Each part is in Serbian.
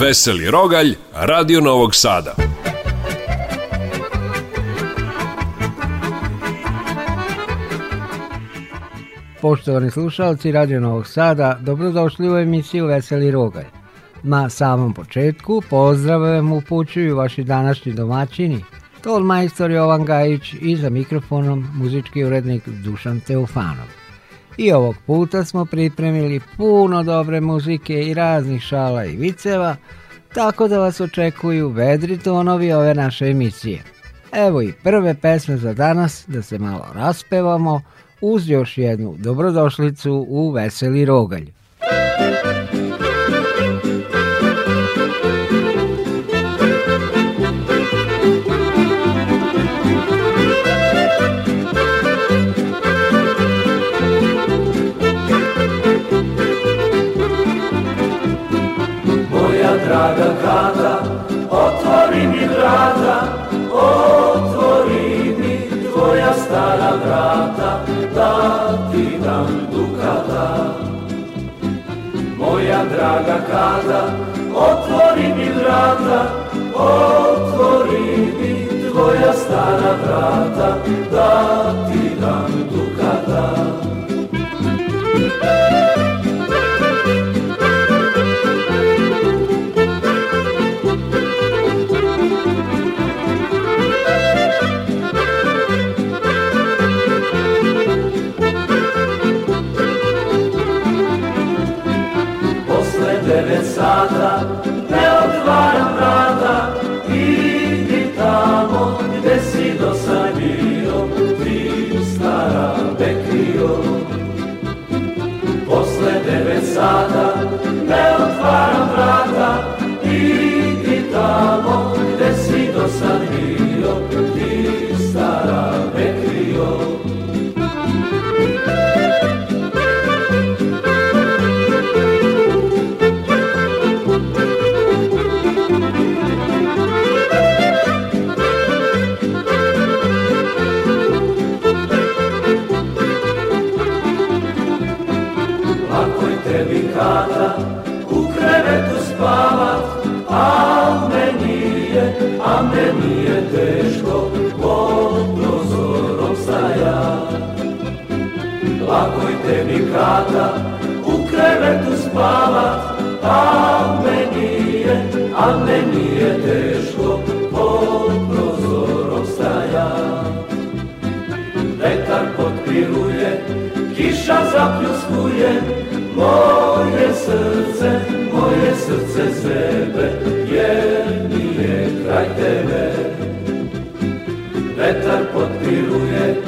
Veseli Rogalj, Radio Novog Sada. Poštovani slušalci Radio Novog Sada, dobrodošli u emisiju Veseli Rogalj. Na samom početku pozdrave vam upućuju vaši današnji domaćini, ton majstor Jovan Gajić i za mikrofonom muzički urednik Dušan Teofanov. I ovog puta smo pripremili puno dobre muzike i raznih šala i viceva, tako da vas očekuju vedri tonovi ove naše emisije. Evo i prve pesme za danas, da se malo raspevamo, uz još jednu dobrodošlicu u Veseli Rogalj. draga kada Otvori mi vrata, otvori mi tvoja stara vrata Da ti dam dukata Thank you. sreća zapljuskuje moje srce, moje srce sebe, jer mi je kraj tebe. Vetar potpiruje,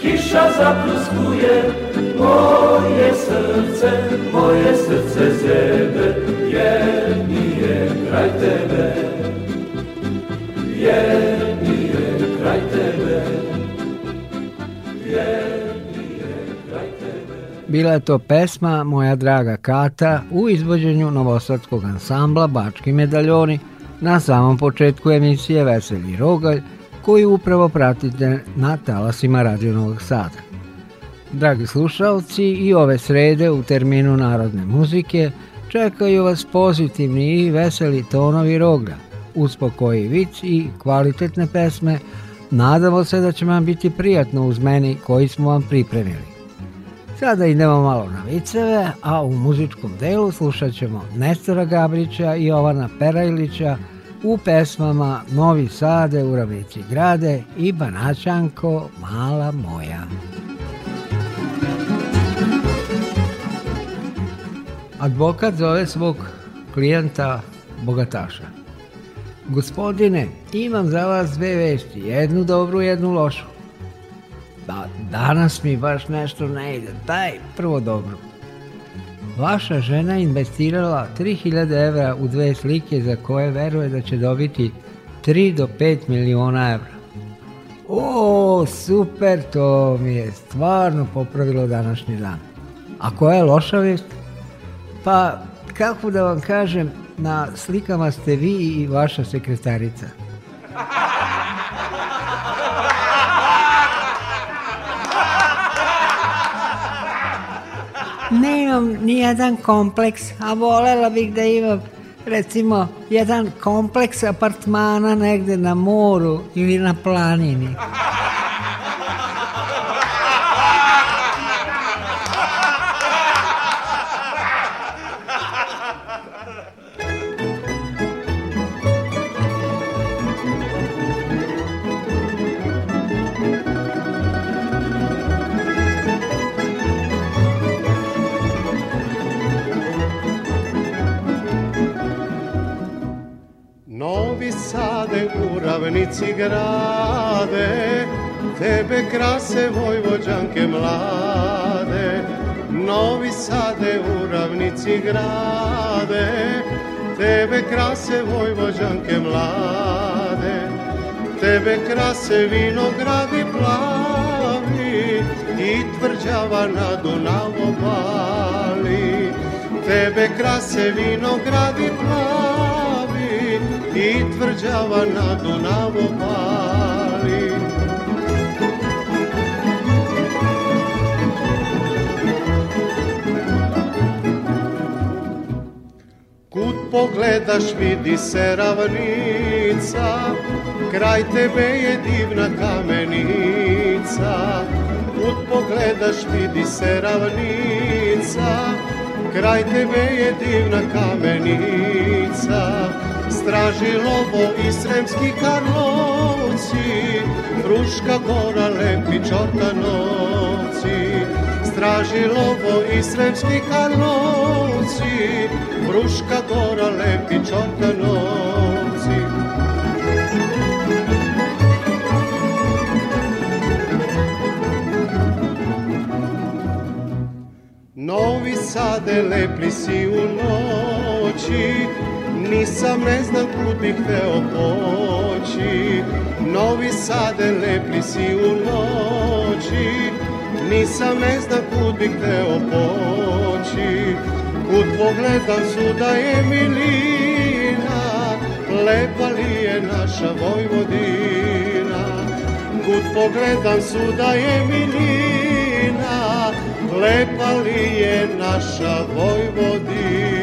kiša zapljuskuje moje srce, moje srce sebe, jer mi je kraj tebe. Jer Bila je to pesma Moja draga Kata u izvođenju novosadskog ansambla Bački medaljoni na samom početku emisije Veseli Rogalj koji upravo pratite na talasima Radio Novog Sada. Dragi slušalci, i ove srede u terminu narodne muzike čekaju vas pozitivni i veseli tonovi roga, uspokoji vic i kvalitetne pesme Nadamo se da će vam biti prijatno uz meni koji smo vam pripremili. Sada idemo malo na viceve, a u muzičkom delu slušat ćemo Nestora Gabrića i Jovana Perajlića u pesmama Novi Sade, Uravici grade i Banaćanko, mala moja. Advokat zove svog klijenta bogataša. Gospodine, imam za vas dve vesti, jednu dobru, jednu lošu da danas mi baš nešto ne ide. Taj, prvo dobro. Vaša žena investirala 3000 evra u dve slike za koje veruje da će dobiti 3 do 5 miliona evra. O, super, to mi je stvarno popravilo današnji dan. A koja je loša vest? Pa, kako da vam kažem, na slikama ste vi i vaša sekretarica. nemam ni jedan kompleks, a volela bih da imam recimo jedan kompleks apartmana negde na moru ili na planini. u ravnici grade, tebe krase vojvođanke mlade. Novi sade u ravnici grade, tebe krase vojvođanke mlade. Tebe krase vinogradi plavi i tvrđava na Dunavu bali. Tebe krase vinogradi plavi i tvrđava na Dunavu pali. Kud pogledaš vidi se ravnica, kraj tebe je divna kamenica. Kud pogledaš vidi se ravnica, kraj tebe je divna kamenica straži lobo i sremski karlovci, Fruška gora lepi čotanovci. Straži lobo i sremski karlovci, Fruška gora lepi čotanovci. Novi Sade lepli si u noći, nisam ne znam kud bih teo poći Novi Sade lepi si u noći Nisam ne znam kud bih teo poći Kud pogledam suda je milina Lepa li je naša Vojvodina Kud pogledam suda je milina Lepa li je naša Vojvodina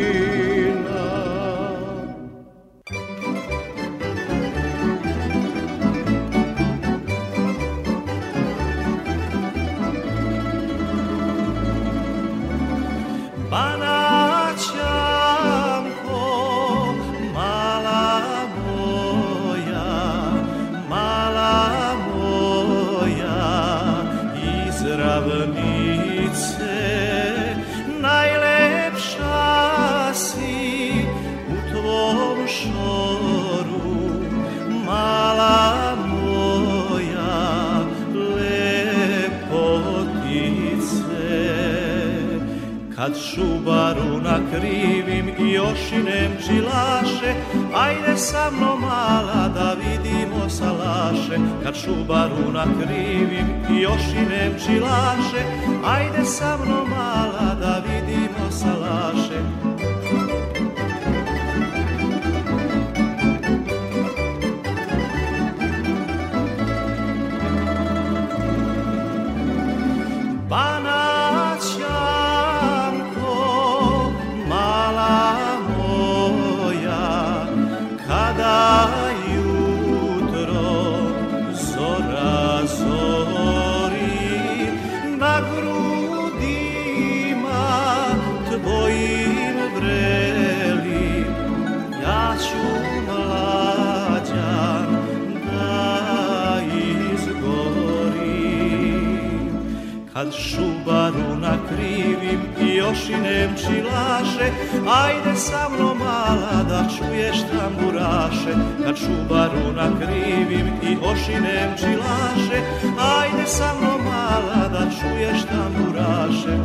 šubaru nakrivim i ošinem čilaše, ajde sa mnom mala da vidimo salaše. Kad šubaru nakrivim i ošinem čilaše, ajde sa mnom mala da vidimo salaše. Kad šubaru nakrivim i još i nemči laže Ajde sa mnom mala da čuješ tamburaše Kad šubaru nakrivim i još i nemči laže Ajde sa mnom mala da čuješ tamburaše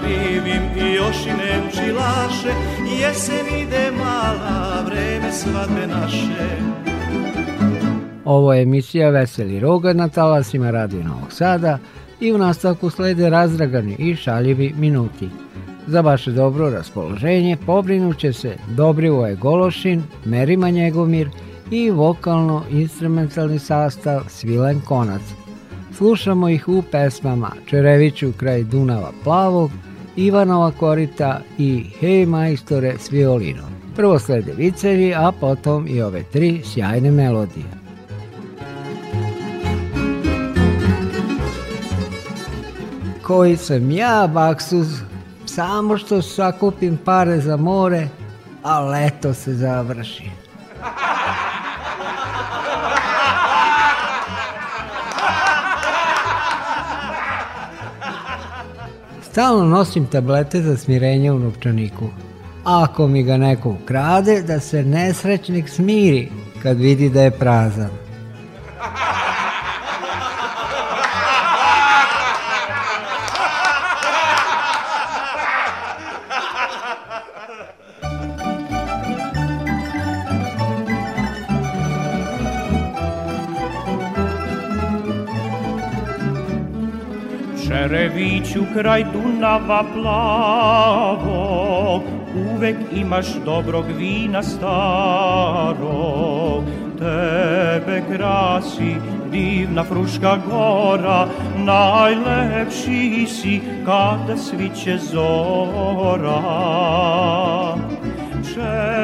drivim i još i nem čilaše, jesen ide mala, vreme svadbe naše. Ovo je emisija Veseli Roga na talasima Radio Novog Sada i u nastavku slede razdragani i šaljivi minuti. Za vaše dobro raspoloženje pobrinuće se Dobrivoje Gološin, Merima Njegomir i vokalno-instrumentalni sastav Svilen Konac. Slušamo ih u pesmama Čereviću kraj Dunava plavog, Ivanova korita i Hej majstore s violinom. Prvo slede vicevi, a potom i ove tri sjajne melodije. Koji sam ja baksuz, samo što sakupim pare za more, a leto se završi. stalno nosim tablete za smirenje u novčaniku. Ako mi ga neko ukrade, da se nesrećnik smiri kad vidi da je prazan. Krleviću kraj Dunava plavo, uvek imaš dobrog vina starog. Tebe krasi divna Fruška gora, najlepši si kada sviće zora. Če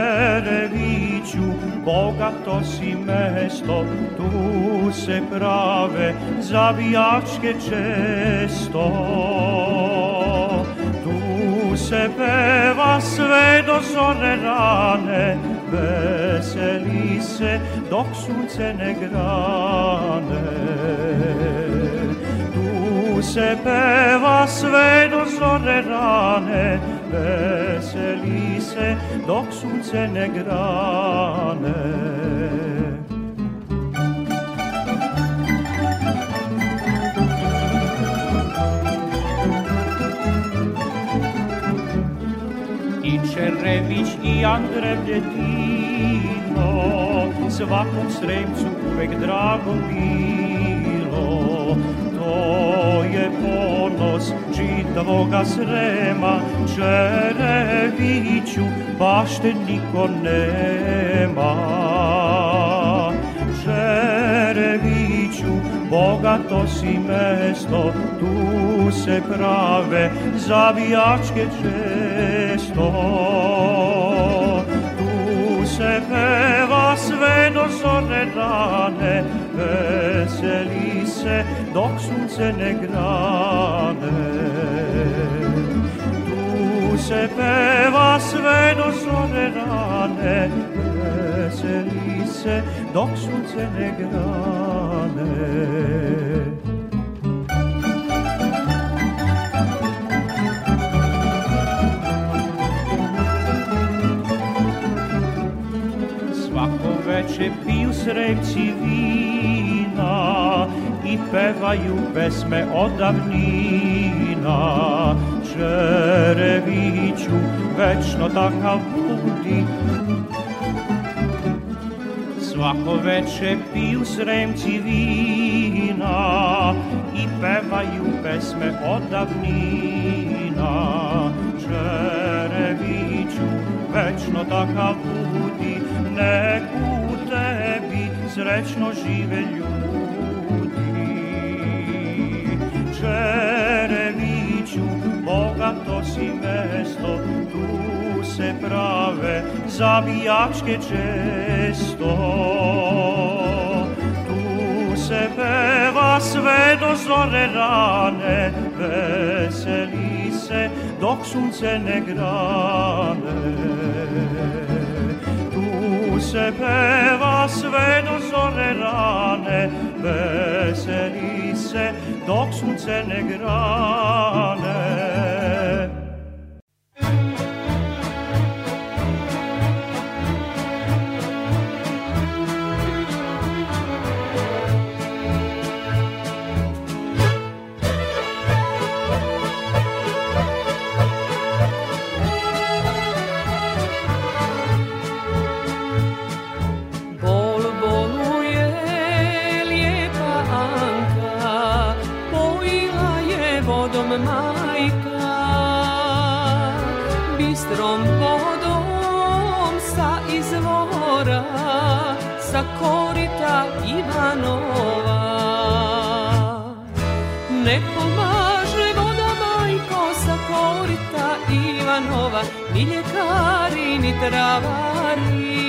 bogato si mesto, tu se prave zavijačke često. Tu se peva sve do zore rane, veseli se dok sunce ne grane. Tu se peva sve do zore rane, veseli se dok sunce ne grane. Čerević i Andrev djetino, svakom sremcu uvek drago bilo to je ponos čitavoga srema, Čereviću baš te niko nema. Čereviću, bogato si mesto, tu se prave zavijačke često. do zore veseli se dok sunce ne grane. Tu se peva sve do zore veseli se dok sunce ne grane. srepci vina i pevaju pesme odavnina. Čereviću večno takav budi, Svako veče piju sremci vina i pevaju pesme odavnina. Čereviću večno takav budi, srećno žive ljudi. Čereviću, bogato si mesto, tu se prave zabijačke često. Tu se peva sve do zore rane, veseli se dok sunce ne grane se peva sve do zore rane, veseli se dok sunce ne grane. travari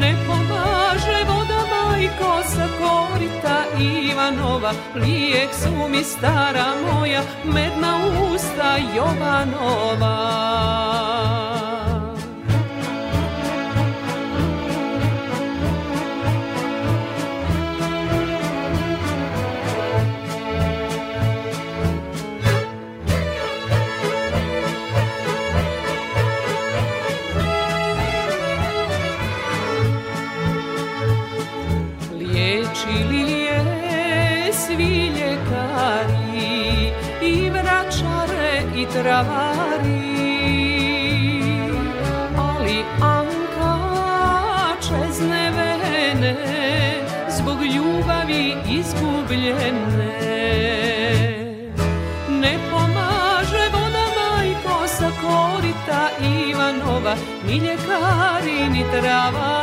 Ne pomaže voda majko sa korita Ivanova Lijek su mi stara moja, medna usta Jovanova travari Ali Anka čezne vene Zbog ljubavi izgubljene Ne pomaže voda majko sa korita Ivanova Ni ljekari ni travari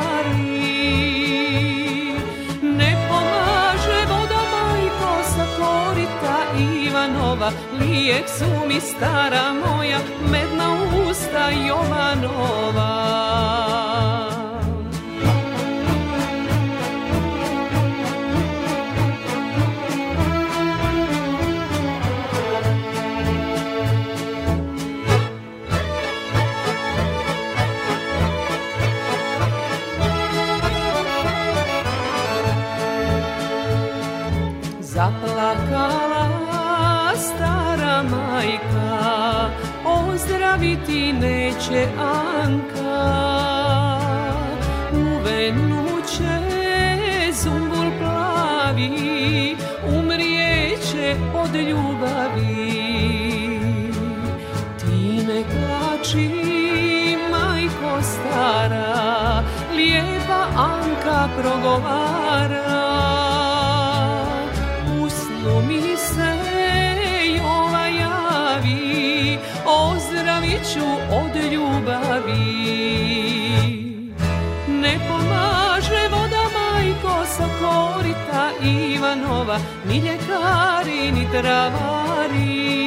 uvijek su mi stara moja medna usta Jovanova će Anka Uvenuće zumbul plavi Umrijeće od ljubavi Ti ne plači majko stara Lijepa Anka progovara neću od ljubavi Ne pomaže voda majko sa korita Ivanova Ni ljekari ni travari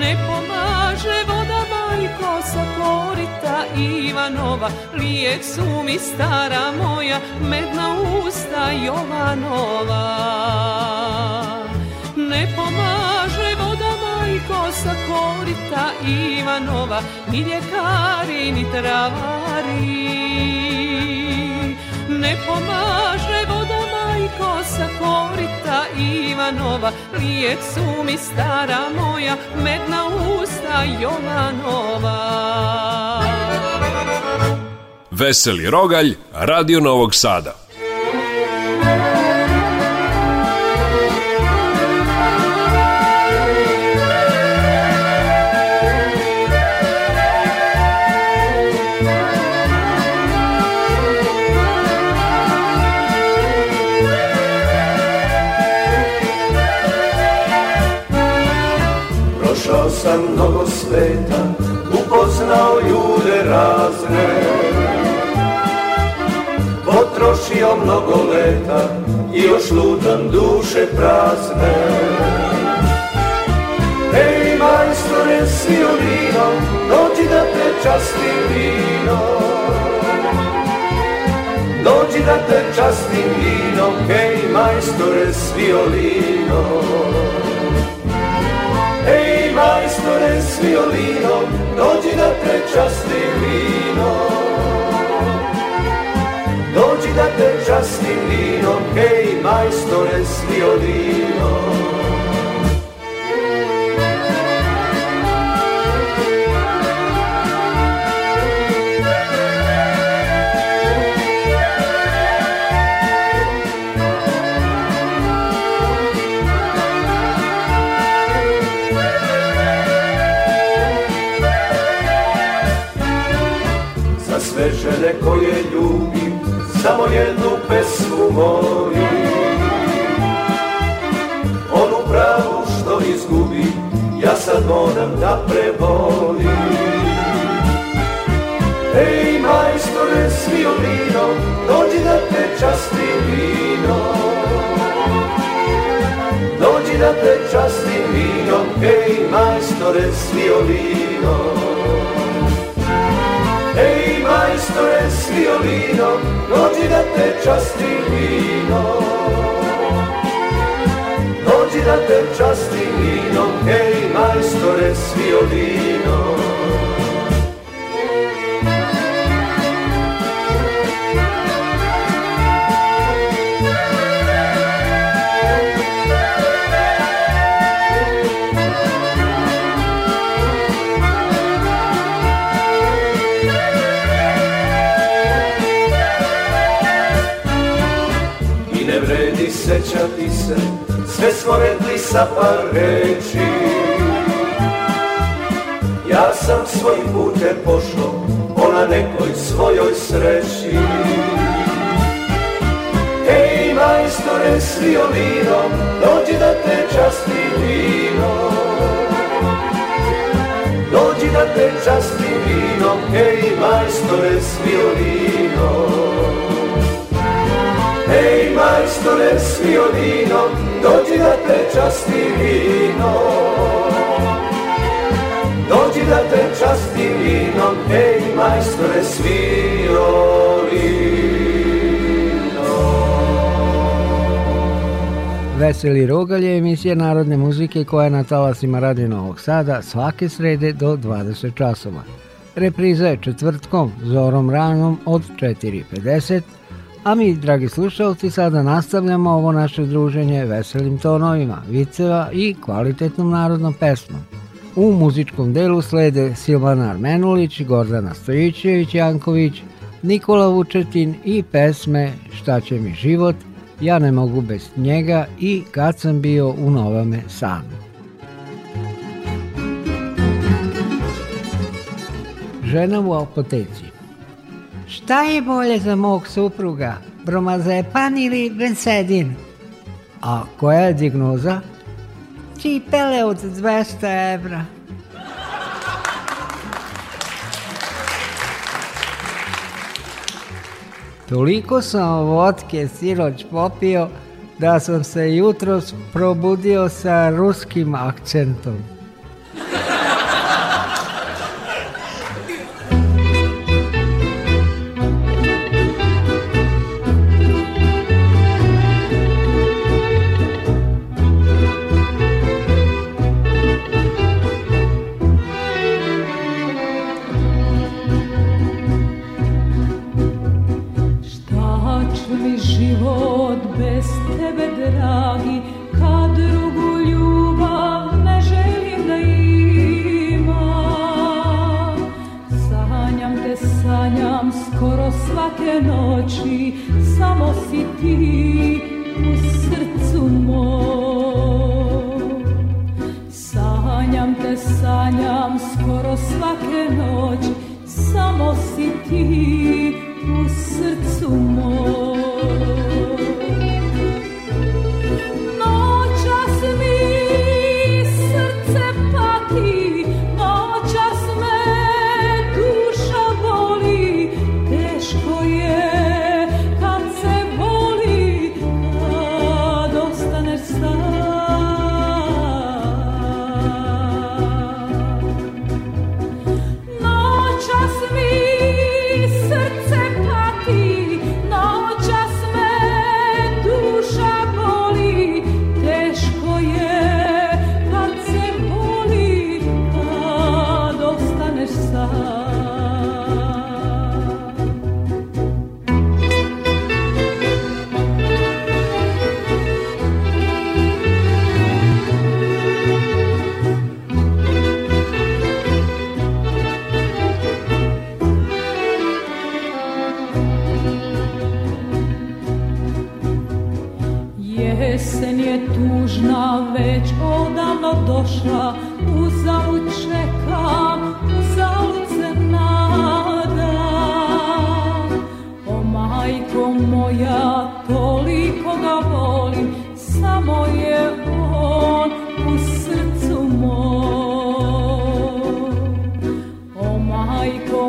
Ne pomaže voda majko sa korita Ivanova Lijek su mi stara moja medna usta Jovanova Ne pomaže sa korita Ivanova, ni ljekari, ni travari. Ne pomaže voda majko sa korita Ivanova, lijek su mi stara moja, medna usta Jovanova. Veseli Rogalj, Radio Novog Sada. sam mnogo sveta, upoznao ljude razne. Potrošio mnogo leta i još lutam duše prazne. Ej, majstore, Siolino, dođi da te časti vino. Dođi da te častim vino, hej da majstore s violinom. Hej majstore s violinom, dođi da te časti vino. Dođi da te časti vino, hej majstore s violinom. žene koje ljubim Samo jednu pesmu moju Onu pravu što izgubim Ja sad moram da prebolim Ej majstore s vino Dođi da te časti vino Dođi da te časti vino Ej majstore s violinom majstore s violinom, dođi da te časti vino. Dođi da te časti vino, hej majstore s violinom. sve smo rekli sa par reči Ja sam svojim putem pošao, ona nekoj svojoj sreći Ej majstore s violinom, dođi da te časti vino Dođi da te časti vino, ej majstore s violinom Ej, majstore s violinom, dođi da te časti vino. Dođi da te časti vinom, ej, majstore s Veseli rogalje je emisija narodne muzike koja je na talasima Radio Novog Sada svake srede do 20 časova. Repriza je četvrtkom, zorom ranom od 4.50, A mi, dragi slušalci, sada nastavljamo ovo naše druženje veselim tonovima, viceva i kvalitetnom narodnom pesmom. U muzičkom delu slede Silvana Armenulić, Gordana Stojićević, Janković, Nikola Vučetin i pesme Šta će mi život, Ja ne mogu bez njega i Kad sam bio u Novome sam. Žena u apoteci Šta je bolje za mog supruga, bromazepan ili bensedin? A koja je dignoza? Čipele od 200 evra. Toliko sam vodke siroć popio da sam se jutros probudio sa ruskim akcentom. svake noći samo si ti u srcu mom sanjam te sanjam skoro svake noć samo si ti u srcu mom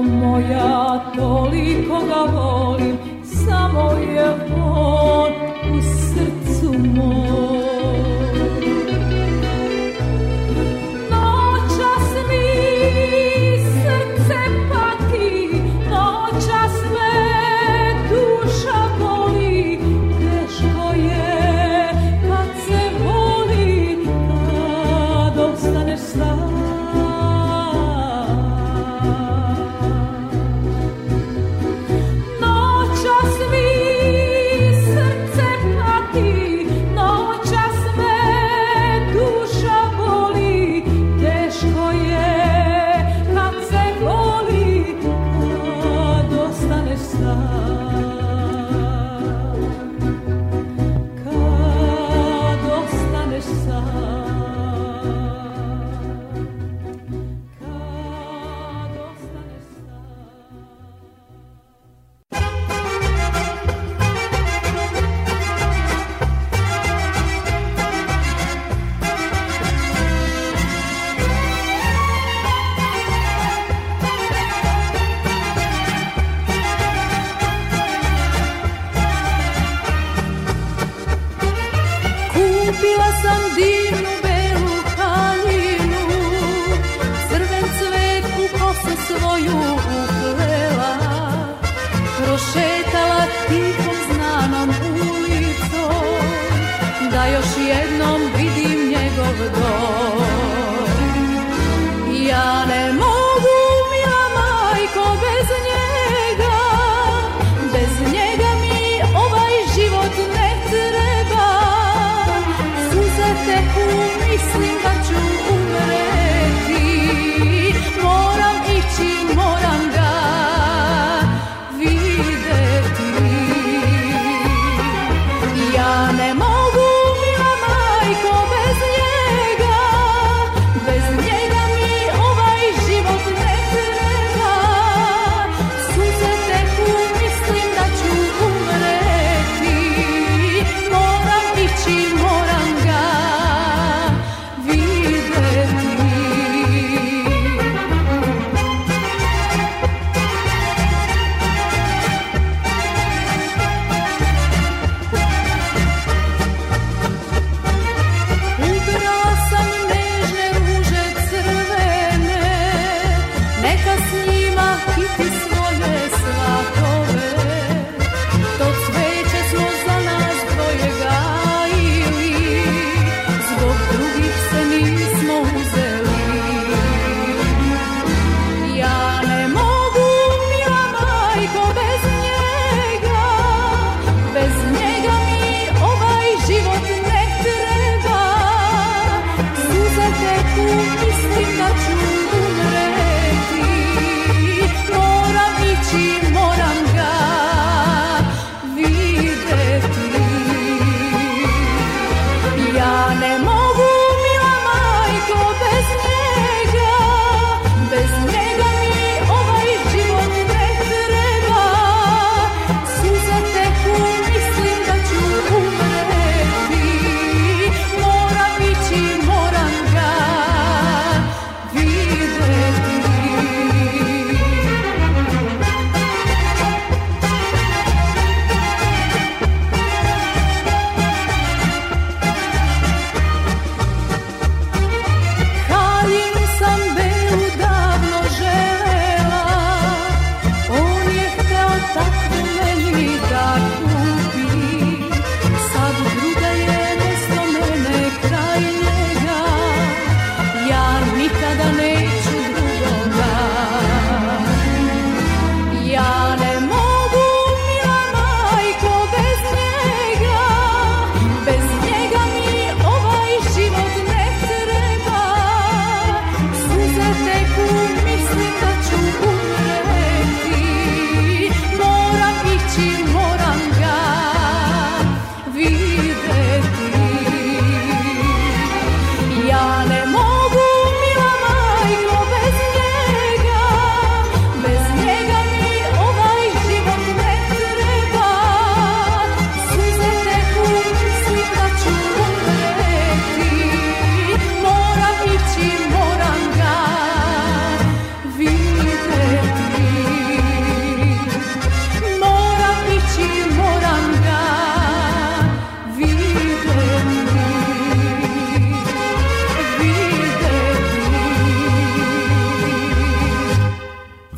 moja, toliko ga volim, samo je on sleep.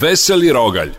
veseli rogalj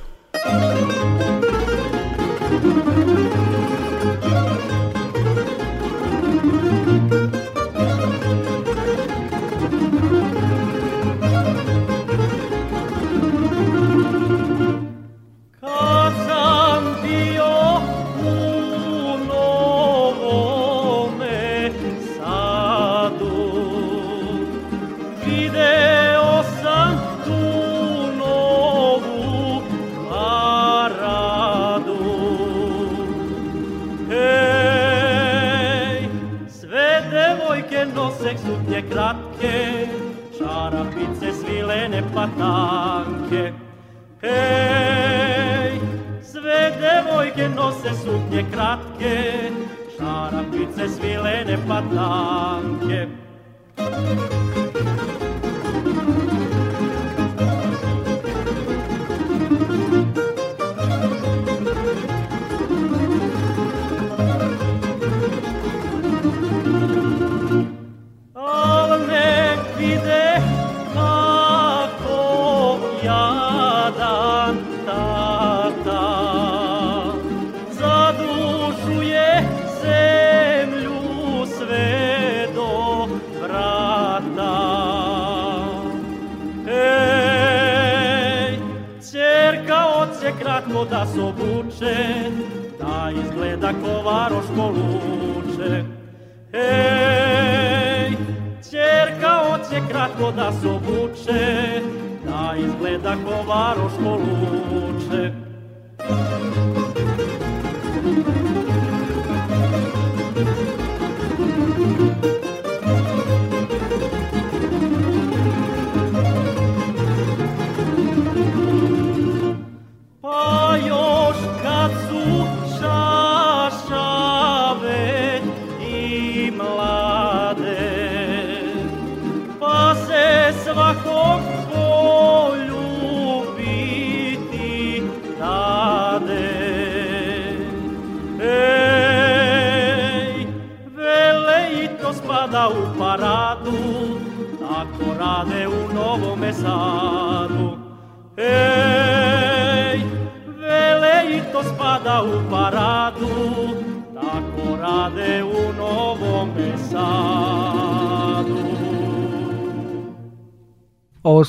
crne platanke. Ej, sve devojke nose suknje kratke, šarapice svilene platanke.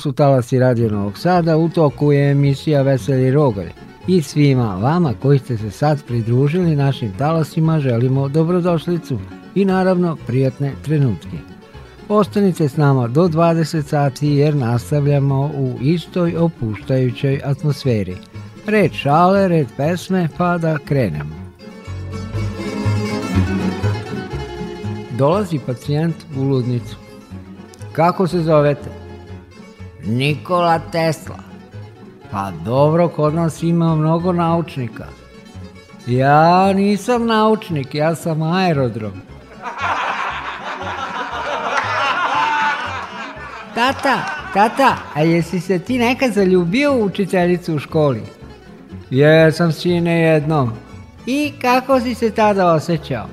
su Talasi Radio Novog Sada, u toku je emisija Veseli Rogalj. I svima vama koji ste se sad pridružili našim talasima želimo dobrodošlicu i naravno prijatne trenutke. Ostanite s nama do 20 sati jer nastavljamo u istoj opuštajućoj atmosferi. Red šale, red pesme pa da krenemo. Dolazi pacijent u ludnicu. Kako se zovete? Nikola Tesla. Pa dobro, kod nas ima mnogo naučnika. Ja nisam naučnik, ja sam aerodrom. Tata, tata, a jesi se ti nekad zaljubio u učiteljicu u školi? Jesam sine jednom. I kako si se tada osjećao?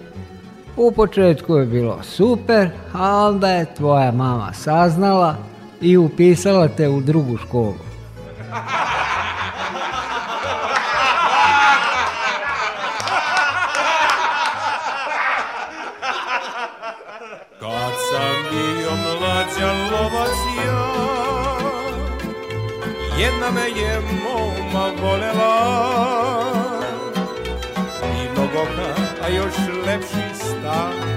U početku je bilo super, a onda je tvoja mama saznala i upisala te u drugu školu. Kad sam bio mlađan lovac ja, jedna me je moma volela, i mnogo a još lepši stan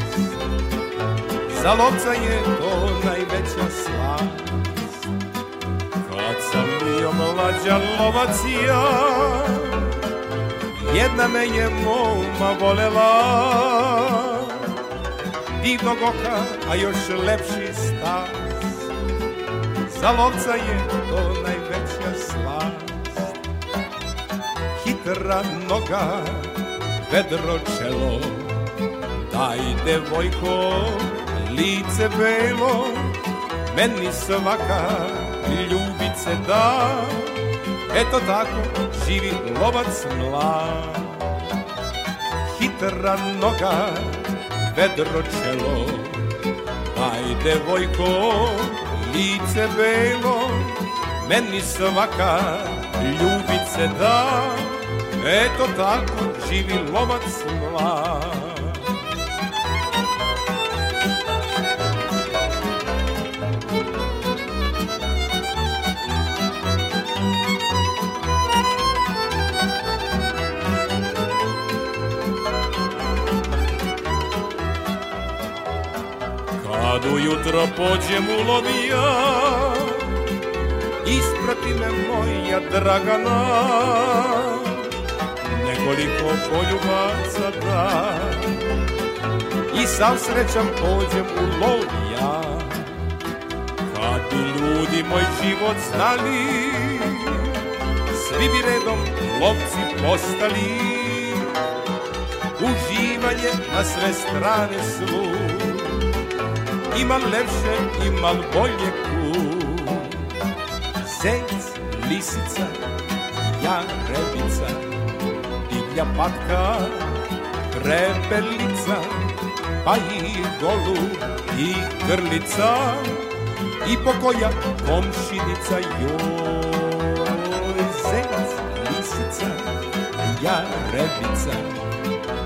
za lovca je to najveća slast. Kad sam bio mlađa lovac ja, jedna me je moma volela, divnog oka, a još lepši stas. Za lovca je to najveća slast. Hitra noga, vedro čelo, daj devojko, lice belo Meni svaka ljubice da Eto tako živi lovac mlad Hitra noga, vedro čelo Aj devojko, lice belo Meni svaka ljubice da Eto tako živi lovac mlad Kad ujutro pođem u lovija Isprati me moja Dragana Nekoliko poljubaca da I sam srećam pođem u lovija Kad bi ljudi moj život znali Svi bi redom lovci postali Uživanje na sve strane svu Imam lepše, imam bolje kud Zec, lisica, ja rebica Divlja patka, prepelica Pa i golu i grlica I pokoja komšinica joj Zec, lisica, ja rebica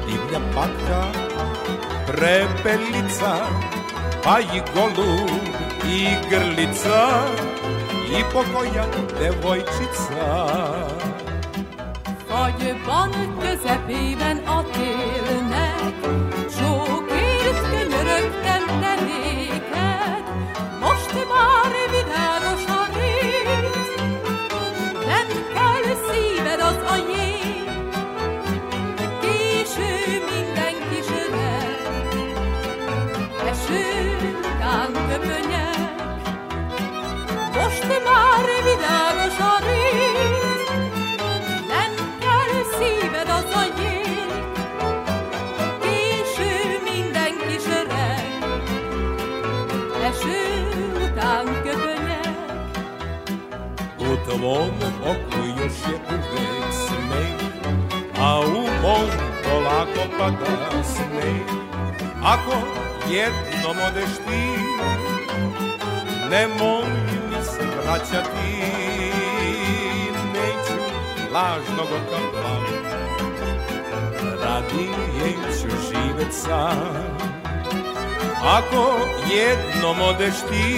Divlja patka, prepelica a i golub, i grlica, i pokoja devojcsica. Fagyban közepében a télnek, sok év könyörögtem tenni, vodovodom oku još je uvek sneg A u moru polako pada sneg Ako jednom odeš ti Nemoj mi se vraćati Neću lažnog oka plavi Radije ću živet sam Ako jednom odeš ti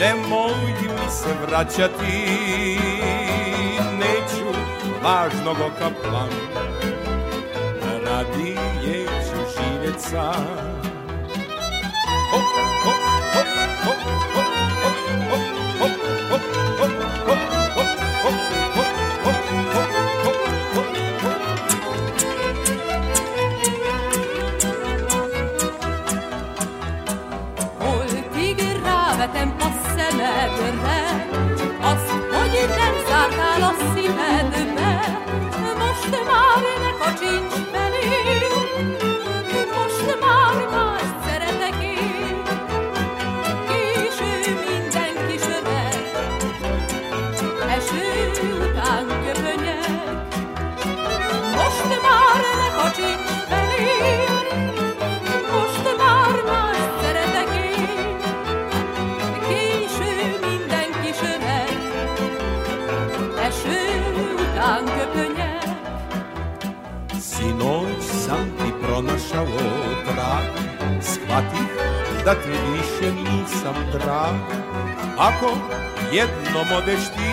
Nemoj se vraćati Neću važnog kaplan Radije ću živjet sam Hop, hop, hop, hop, hop, tempo se ne verrà Oczyń shvatih da ti više nisam drag Ako jednom odeš ti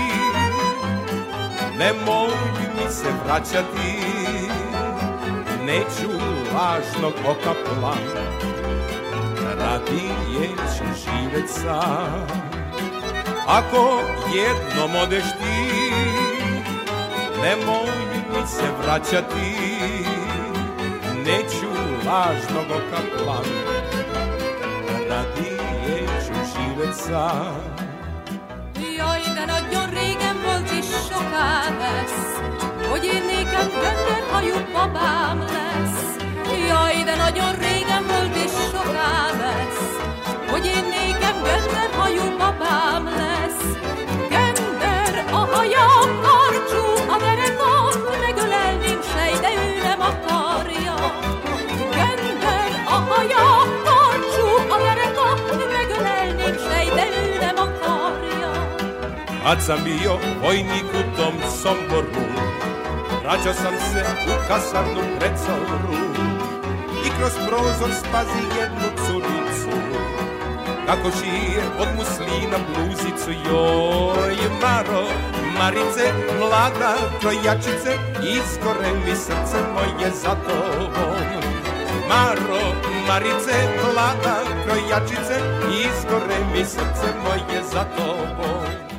Nemoj mi se vraćati Neću lažnog oka plan Radije ću živet sam Ako jednom odeš ti Nemoj mi se vraćati Neću lažnog oka plan Nádíj és síret szám. Jaj, de nagyon régen volt és soká lesz, hogy én nékem hajú babám lesz. Jaj, de nagyon régen volt és soká lesz, hogy én nékem hajú babám lesz. Kad sam bio vojnik u tom Somboru Rađao sam se u kasarnu pred Soru I kroz prozor spazi jednu curicu Kako šije od muslina bluzicu Joj, Maro, Marice, mlada trojačice Iskore mi srce moje za tobom Maro, Marice, mlada krojačice, Iskore mi srce moje za tobom.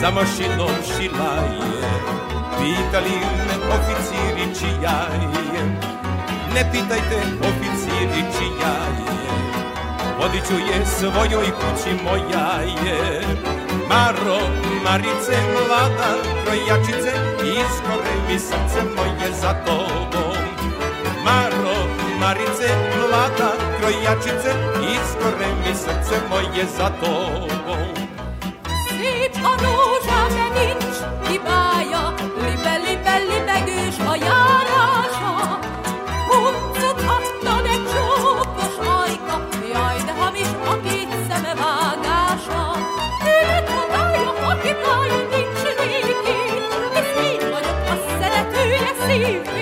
sa mašinom šilaje Pitali me oficiri čija je Ne pitajte oficiri čija je Podiću je svojoj kući moja je Maro, Marice, mlada krojačice Iskore mi srce moje za tobom Maro, Marice, mlada krojačice Iskore mi srce moje za tobom szép a rózsám, de nincs hibája, libe, libe, libegős a járása. Huncut adta egy csókos ajka, jaj, de hamis a két szeme vágása. Élet csodája, aki nincs néki, hisz én vagyok a szeretője szív.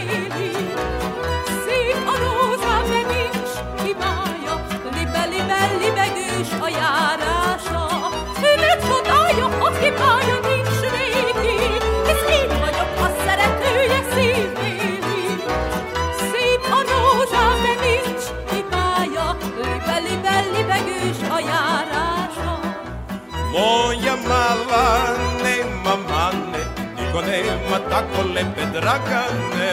γονέ, μα τα κολλέ κανέ,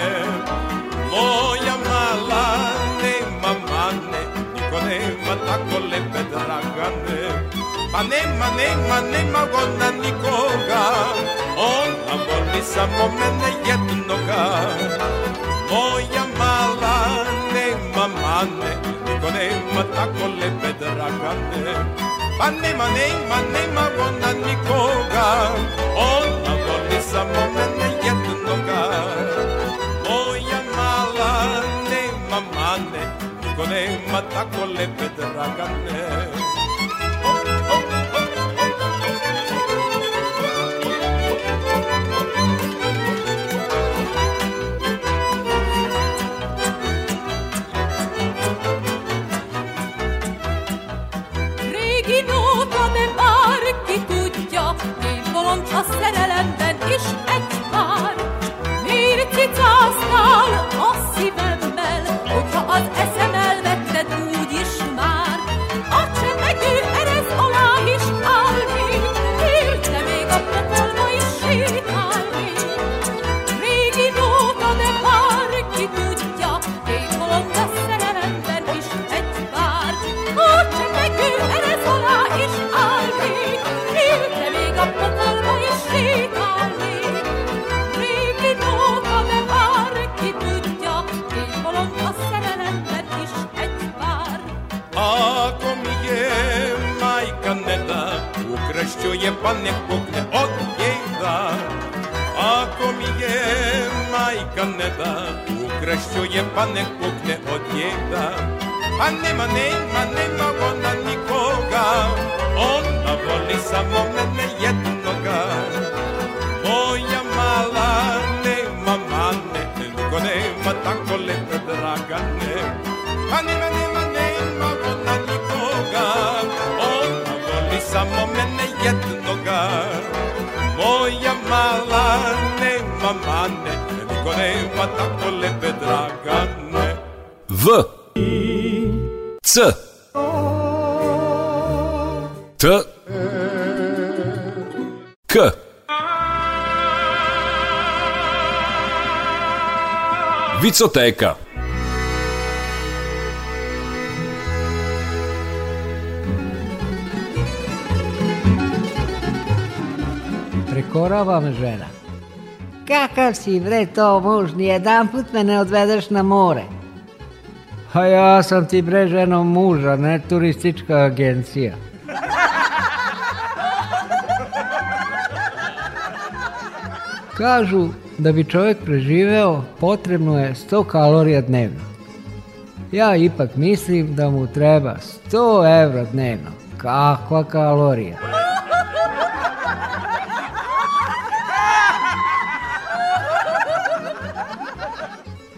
Μόλια μαλάνε, μαμάνε, νικονέ, μα τα κολλέ πετράκανε. Μανέ, μανέ, μανέ, μαγόνα νικόγα, όλα βόλησα από μένα για την νοκά. Μόλια μαλάνε, μαμάνε, νικονέ, μα τα κολλέ μανέ μανέ μανέ νέμα, νικόγα, όλα samo mene jednoga Moja mala nema mane Niko nema tako lepe dragane A nema, nema, nema ona nikoga Ona voli samo mene jednoga Moja mala nema mane Niko nema tako lepe draga ne A nema, nema, nema ona nikoga Ona voli samo mene jednoga Moja mala nema mane Niko nema tako Micoteka. Prekorava me žena. Kakav si vre to muž, nijedan put me ne odvedeš na more. A ja sam ti bre ženo muža, ne turistička agencija. Kažu da bi čovjek preživeo potrebno je 100 kalorija dnevno. Ja ipak mislim da mu treba 100 evra dnevno. Kakva kalorija?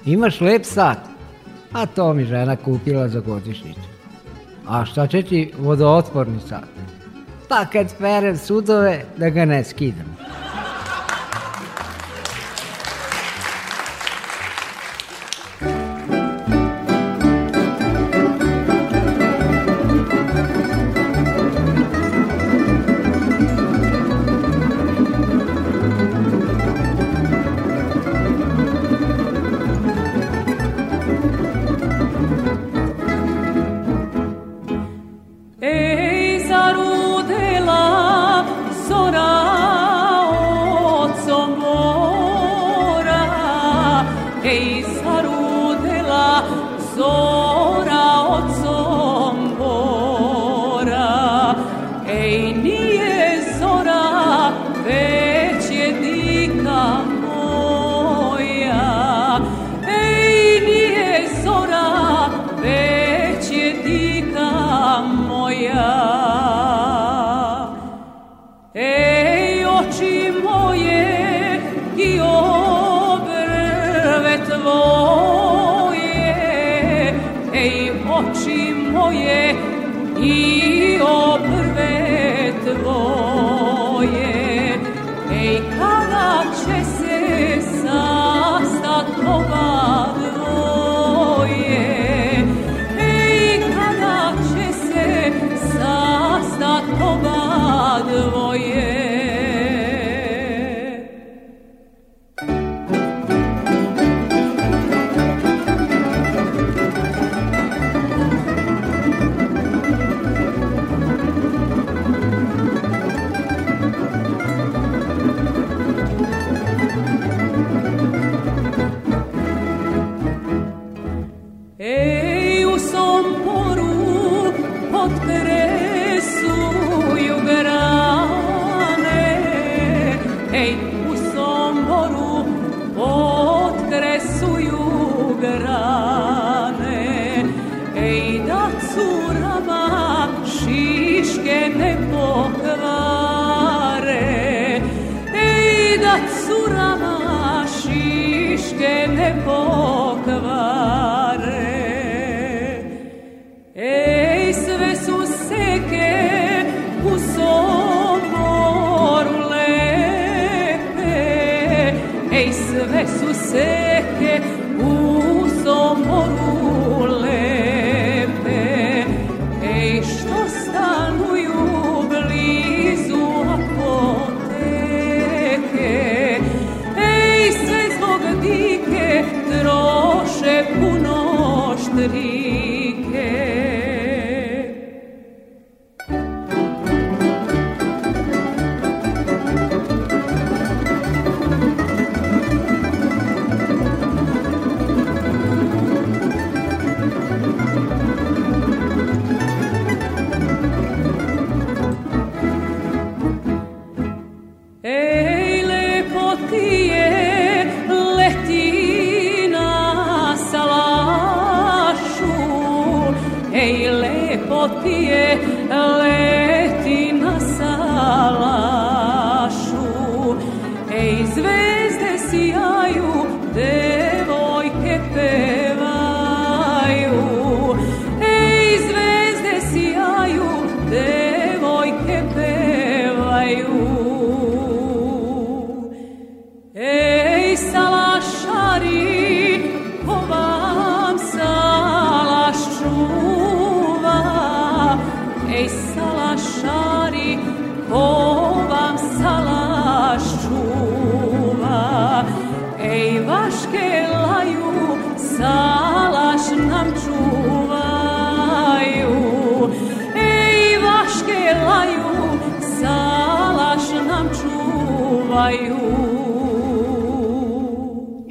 Imaš lep sat, a to mi žena kupila za godišnjicu. A šta će ti vodootporni sat? Pa kad perem sudove da ga ne skidam.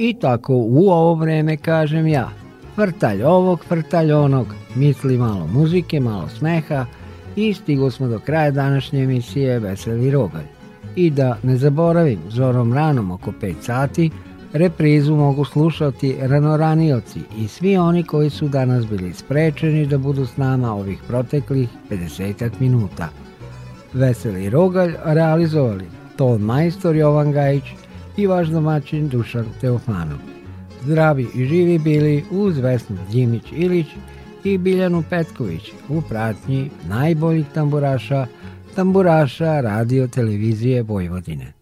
I tako u ovo vreme kažem ja. Vrtalj ovog, vrtalj onog. Misli malo muzike, malo smeha i stigo smo do kraja današnje emisije Veseli Rogalj. I da ne zaboravim, zorom ranom oko 5 sati reprizu mogu slušati ranoranioci i svi oni koji su danas bili sprečeni da budu s nama ovih proteklih 50 minuta. Veseli Rogalj realizovali Ton Majstor Jovan Gajić, i vaš domaćin Dušan Teofanov. Zdravi i živi bili uz Vesnu Đimić Ilić i Biljanu Petković u pratnji najboljih tamburaša, tamburaša radio televizije Vojvodine.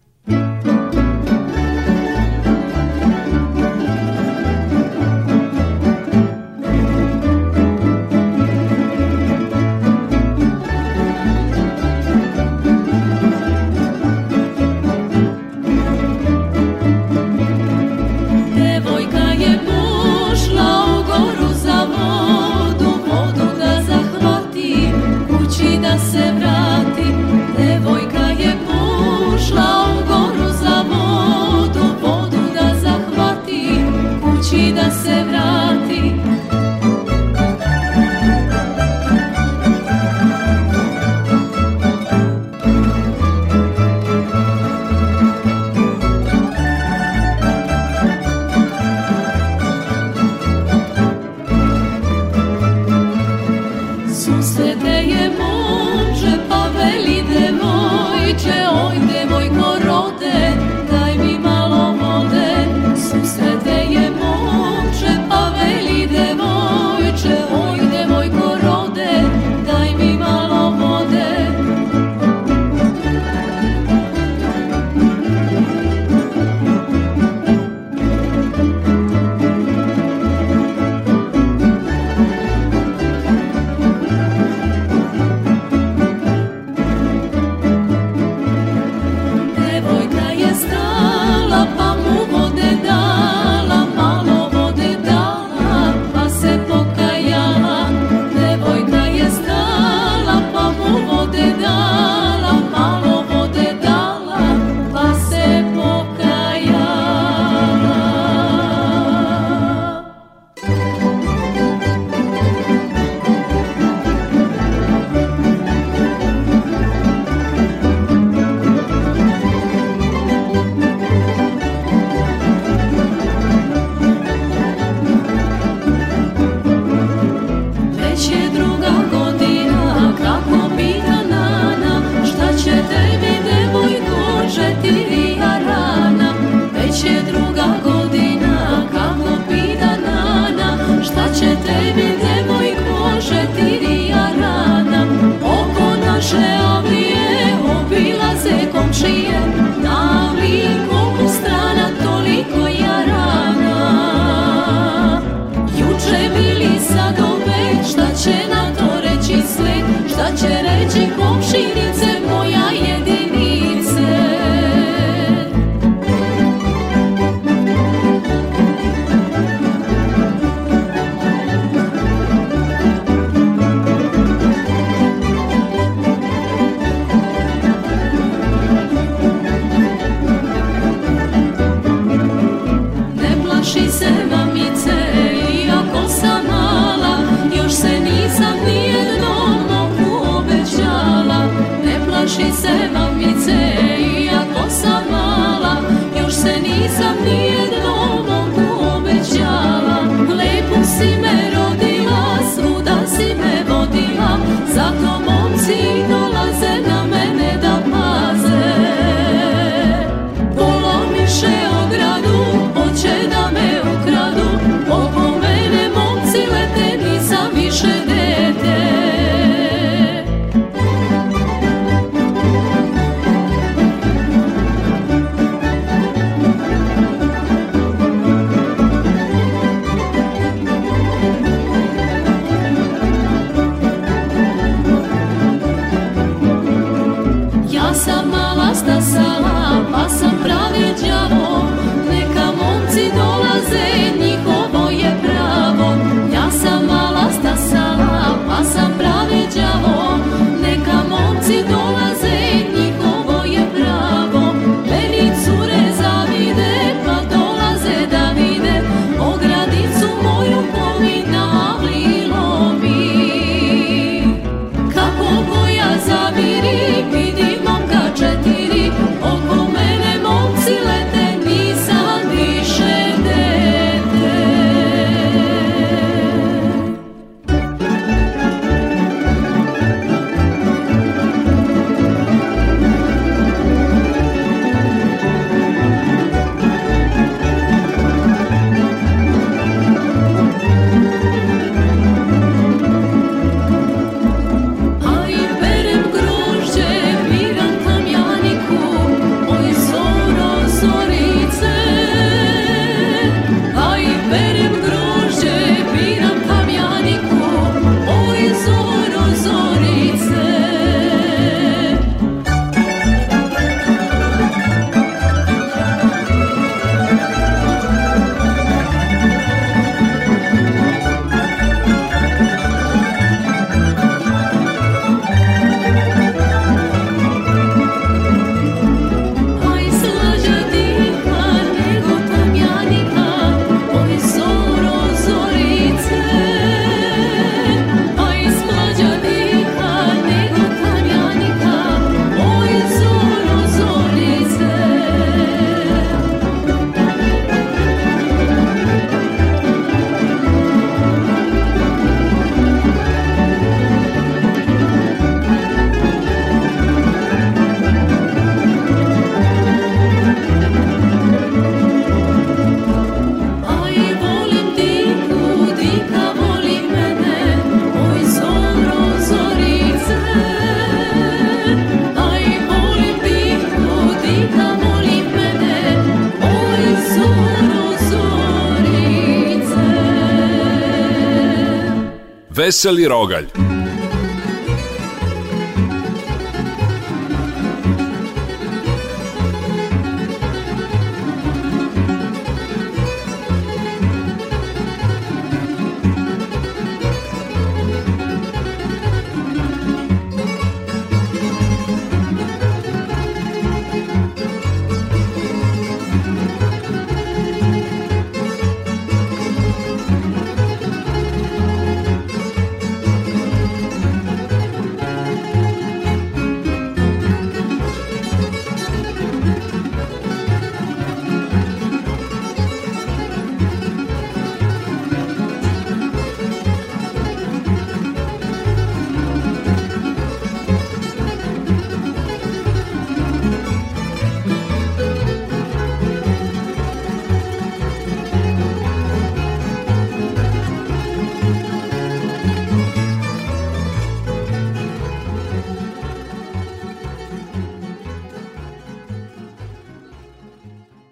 Веселі Рогаль.